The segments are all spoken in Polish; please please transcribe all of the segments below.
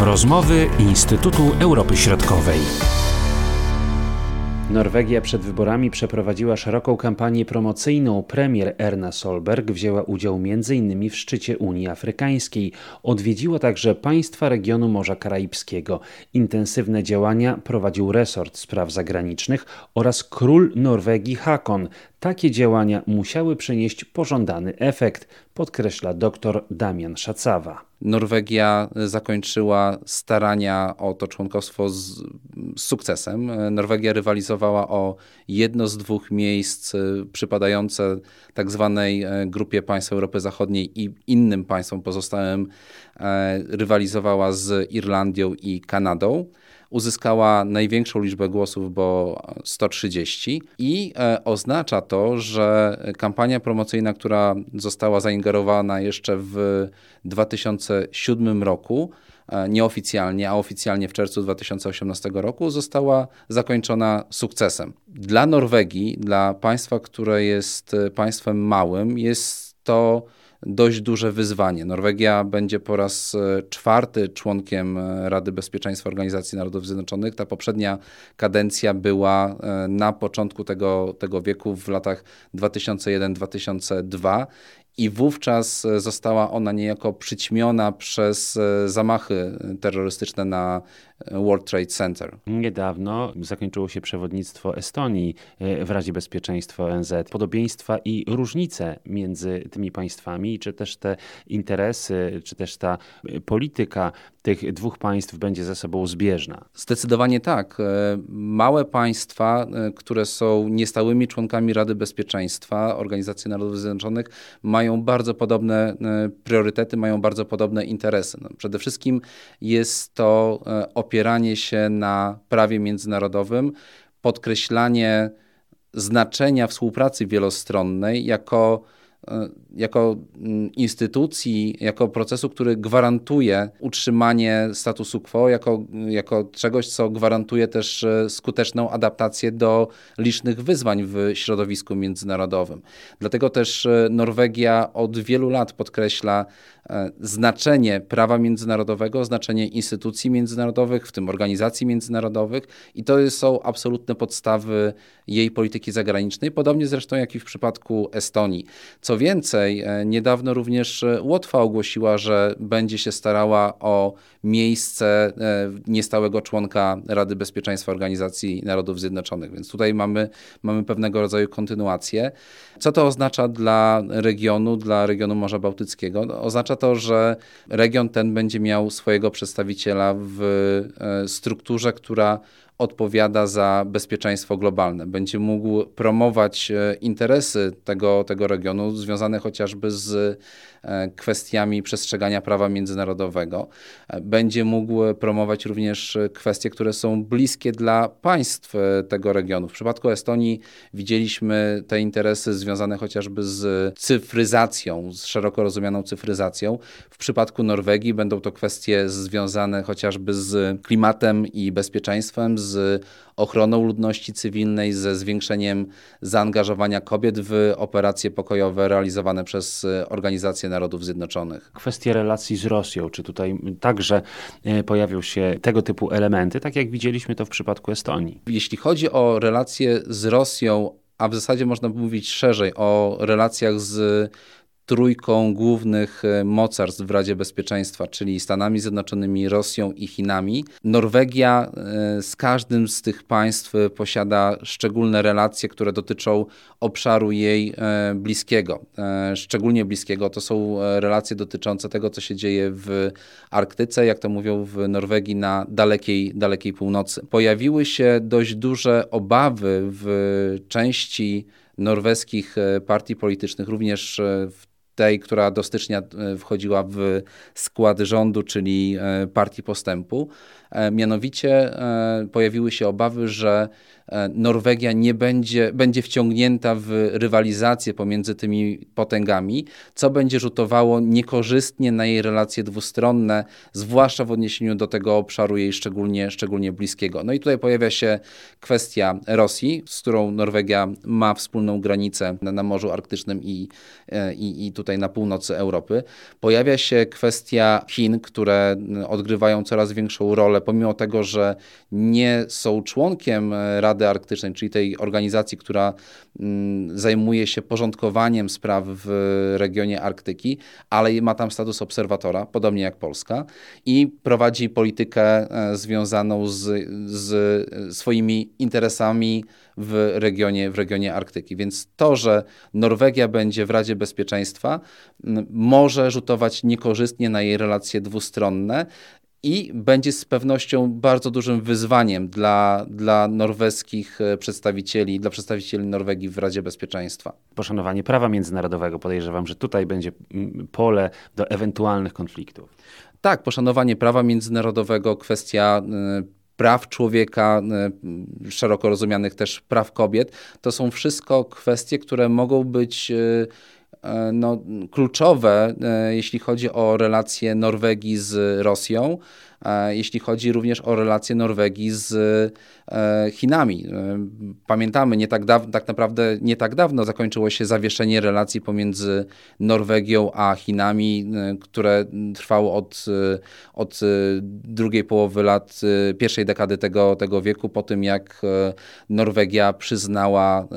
Rozmowy Instytutu Europy Środkowej. Norwegia przed wyborami przeprowadziła szeroką kampanię promocyjną. Premier Erna Solberg wzięła udział m.in. w szczycie Unii Afrykańskiej. Odwiedziła także państwa regionu Morza Karaibskiego. Intensywne działania prowadził resort spraw zagranicznych oraz król Norwegii Hakon. Takie działania musiały przynieść pożądany efekt, podkreśla dr Damian Szacawa. Norwegia zakończyła starania o to członkostwo z, z, sukcesem. Norwegia rywalizowała o jedno z dwóch miejsc przypadające tak zwanej e, grupie państw Europy Zachodniej i innym państwom pozostałym e, rywalizowała z Irlandią i Kanadą uzyskała największą liczbę głosów, bo 130 i e, oznacza to, że kampania promocyjna, która została zaingerowana jeszcze w 2007 roku, e, nieoficjalnie, a oficjalnie w czerwcu 2018 roku, została zakończona sukcesem. Dla Norwegii, dla państwa, które jest państwem małym, jest to dość duże wyzwanie. Norwegia będzie po raz e, czwarty członkiem e, Rady Bezpieczeństwa Organizacji Narodów Zjednoczonych. Ta poprzednia kadencja była e, na początku tego, tego wieku, w latach 2001-2002 i wówczas została ona niejako przyćmiona przez zamachy terrorystyczne na World Trade Center. Niedawno zakończyło się przewodnictwo Estonii e, w Radzie Bezpieczeństwa ONZ. Podobieństwa i różnice między tymi państwami, czy też te interesy, czy też ta e, polityka tych dwóch państw będzie ze sobą zbieżna? Zdecydowanie tak. E, małe państwa, które są niestałymi członkami Rady Bezpieczeństwa Organizacji Narodów Zjednoczonych, mają bardzo podobne priorytety, mają bardzo podobne interesy. No, przede wszystkim jest to opieranie się na prawie międzynarodowym, podkreślanie znaczenia współpracy wielostronnej jako E, jako mm, instytucji, jako procesu, który gwarantuje utrzymanie statusu quo, jako, jako czegoś, co gwarantuje też e, skuteczną adaptację do licznych wyzwań w środowisku międzynarodowym. Dlatego też e, Norwegia od wielu lat podkreśla znaczenie prawa międzynarodowego, znaczenie instytucji międzynarodowych, w tym organizacji międzynarodowych, i to są absolutne podstawy jej polityki zagranicznej, podobnie zresztą jak i w przypadku Estonii. Co więcej, e, niedawno również e, Łotwa ogłosiła, że będzie się starała o miejsce e, niestałego członka Rady Bezpieczeństwa Organizacji Narodów Zjednoczonych, więc tutaj mamy, mamy pewnego rodzaju kontynuację. Co to oznacza dla regionu, dla regionu Morza Bałtyckiego? No, oznacza to, że region ten będzie miał swojego przedstawiciela w strukturze, która odpowiada za bezpieczeństwo globalne. Będzie mógł promować e, interesy tego, tego regionu, związane chociażby z E, kwestiami przestrzegania prawa międzynarodowego. E, będzie mógł promować również kwestie, które są bliskie dla państw tego regionu. W przypadku Estonii widzieliśmy te interesy związane chociażby z cyfryzacją, z szeroko rozumianą cyfryzacją. W przypadku Norwegii będą to kwestie związane chociażby z klimatem i bezpieczeństwem, z ochroną ludności cywilnej, ze zwiększeniem zaangażowania kobiet w operacje pokojowe realizowane przez Organizację Narodów Zjednoczonych. Kwestie relacji z Rosją, czy tutaj także e, pojawią się tego typu elementy, tak jak widzieliśmy to w przypadku Estonii? Jeśli chodzi o relacje z Rosją, a w zasadzie można mówić szerzej o relacjach z trójką głównych e, mocarstw w Radzie Bezpieczeństwa, czyli Stanami Zjednoczonymi, Rosją i Chinami. Norwegia e, z każdym z tych państw posiada szczególne relacje, które dotyczą obszaru jej e, bliskiego. Szczególnie bliskiego to są relacje dotyczące tego, co się dzieje w Arktyce, jak to mówią w Norwegii, na dalekiej, dalekiej północy. Pojawiły się dość duże obawy w części norweskich partii politycznych, również w tej, która do stycznia e, wchodziła w skład rządu, czyli e, Partii Postępu. E, mianowicie pojawiły się obawy, że e, Norwegia nie będzie, będzie wciągnięta w rywalizację pomiędzy tymi potęgami, co będzie rzutowało niekorzystnie na jej relacje dwustronne, zwłaszcza w odniesieniu do tego obszaru jej szczególnie, szczególnie bliskiego. No i tutaj pojawia się kwestia Rosji, z którą Norwegia ma wspólną granicę na, Morzu Arktycznym i, e, i, i tutaj na północy Europy. Pojawia się kwestia Chin, które odgrywają coraz większą rolę, pomimo tego, że nie są członkiem e, Rady Arktycznej, czyli tej organizacji, która mm, zajmuje się porządkowaniem spraw w regionie Arktyki, ale ma tam status obserwatora, podobnie jak Polska, i prowadzi politykę e, związaną z, z swoimi interesami w regionie, w regionie Arktyki. Więc to, że Norwegia będzie w Radzie Bezpieczeństwa, może rzutować niekorzystnie na jej relacje dwustronne i będzie z pewnością bardzo dużym wyzwaniem dla, dla norweskich e, przedstawicieli, dla przedstawicieli Norwegii w Radzie Bezpieczeństwa. Poszanowanie prawa międzynarodowego podejrzewam, że tutaj będzie pole do ewentualnych konfliktów. Tak, poszanowanie prawa międzynarodowego, kwestia e, praw człowieka, e, szeroko rozumianych też praw kobiet, to są wszystko kwestie, które mogą być no, kluczowe, e, jeśli chodzi o relacje Norwegii z Rosją, jeśli chodzi również o relacje Norwegii z e, Chinami. E, pamiętamy, nie tak, dawno, tak naprawdę nie tak dawno zakończyło się zawieszenie relacji pomiędzy Norwegią a Chinami, e, które trwało od, od drugiej połowy lat, pierwszej dekady tego, tego wieku, po tym jak Norwegia przyznała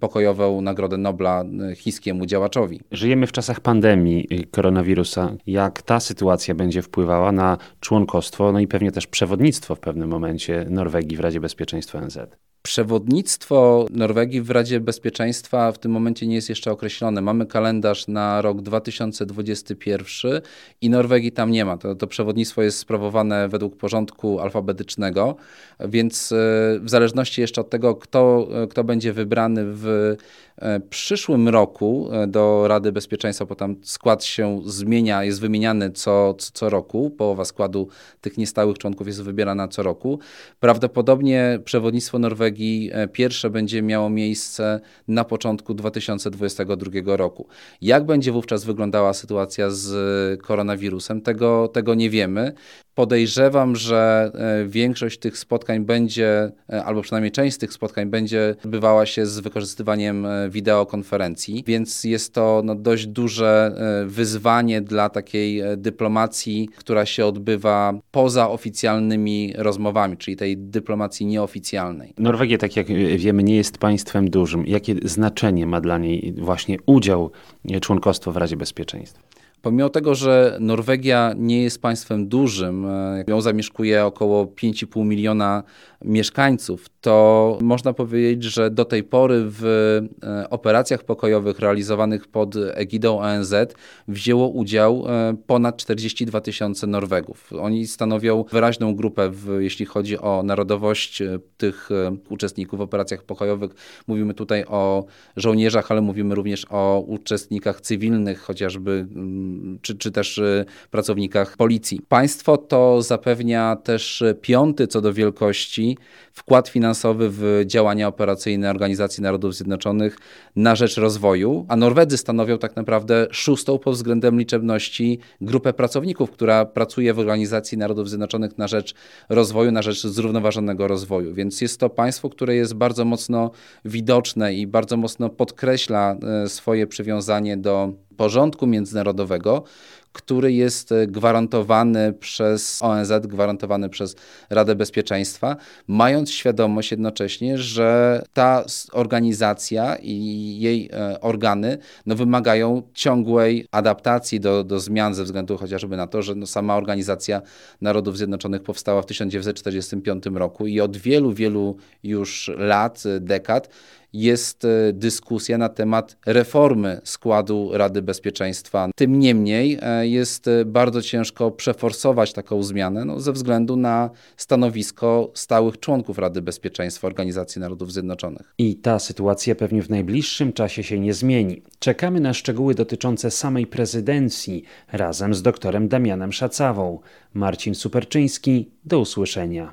pokojową Nagrodę Nobla chińskiemu działaczowi. Żyjemy w czasach pandemii koronawirusa. Jak ta sytuacja będzie wpływała na członkostwo no i pewnie też przewodnictwo w pewnym momencie Norwegii w Radzie Bezpieczeństwa ONZ. Przewodnictwo Norwegii w Radzie Bezpieczeństwa w tym momencie nie jest jeszcze określone. Mamy kalendarz na rok 2021 i Norwegii tam nie ma. To, to przewodnictwo jest sprawowane według porządku alfabetycznego, więc e, w zależności jeszcze od tego, kto, kto będzie wybrany w e, przyszłym roku e, do Rady Bezpieczeństwa, bo tam skład się zmienia, jest wymieniany co, co, co roku. Połowa składu tych niestałych członków jest wybierana co roku. Prawdopodobnie przewodnictwo Norwegii Norwegii e, pierwsze będzie miało miejsce na początku 2022 roku. Jak będzie wówczas wyglądała sytuacja z koronawirusem, tego, tego nie wiemy. Podejrzewam, że e, większość tych spotkań będzie, e, albo przynajmniej część z tych spotkań będzie odbywała się z wykorzystywaniem wideokonferencji, więc jest to no, dość duże wyzwanie dla takiej dyplomacji, która się odbywa poza oficjalnymi rozmowami, czyli tej dyplomacji nieoficjalnej. Norwegia, tak jak wiemy, nie jest państwem dużym. Jakie znaczenie ma dla niej właśnie udział członkostwa w Radzie Bezpieczeństwa? Pomimo tego, że Norwegia nie jest państwem dużym, e, ją zamieszkuje około 5,5 miliona mieszkańców, to można powiedzieć, że do tej pory w e, operacjach pokojowych realizowanych pod egidą ONZ wzięło udział e, ponad 42 tysiące Norwegów. Oni stanowią wyraźną grupę, w, jeśli chodzi o narodowość tych uczestników w operacjach pokojowych. Mówimy tutaj o żołnierzach, ale mówimy również o uczestnikach cywilnych, chociażby mm, czy, czy też y, pracownikach policji. Państwo to zapewnia też piąty co do wielkości wkład finansowy w działania operacyjne Organizacji Narodów Zjednoczonych na rzecz rozwoju, a Norwedzy stanowią tak naprawdę szóstą pod względem liczebności grupę pracowników, która pracuje w Organizacji Narodów Zjednoczonych na rzecz rozwoju, na rzecz zrównoważonego rozwoju. Więc jest to państwo, które jest bardzo mocno widoczne i bardzo mocno podkreśla e, swoje przywiązanie do porządku międzynarodowego, który jest e, gwarantowany przez ONZ, gwarantowany przez Radę Bezpieczeństwa, mając świadomość jednocześnie, że ta organizacja i jej e, organy no, wymagają ciągłej adaptacji do, do zmian ze względu chociażby na to, że no, sama Organizacja Narodów Zjednoczonych powstała w 1945 roku i od wielu, wielu już lat, dekad jest e, dyskusja na temat reformy składu Rady Bezpieczeństwa. Tym niemniej e, jest e, bardzo ciężko przeforsować taką zmianę no, ze względu na stanowisko stałych członków Rady Bezpieczeństwa Organizacji Narodów Zjednoczonych. I ta sytuacja pewnie w najbliższym czasie się nie zmieni. Czekamy na szczegóły dotyczące samej prezydencji razem z doktorem Damianem Szacawą. Marcin Superczyński, do usłyszenia.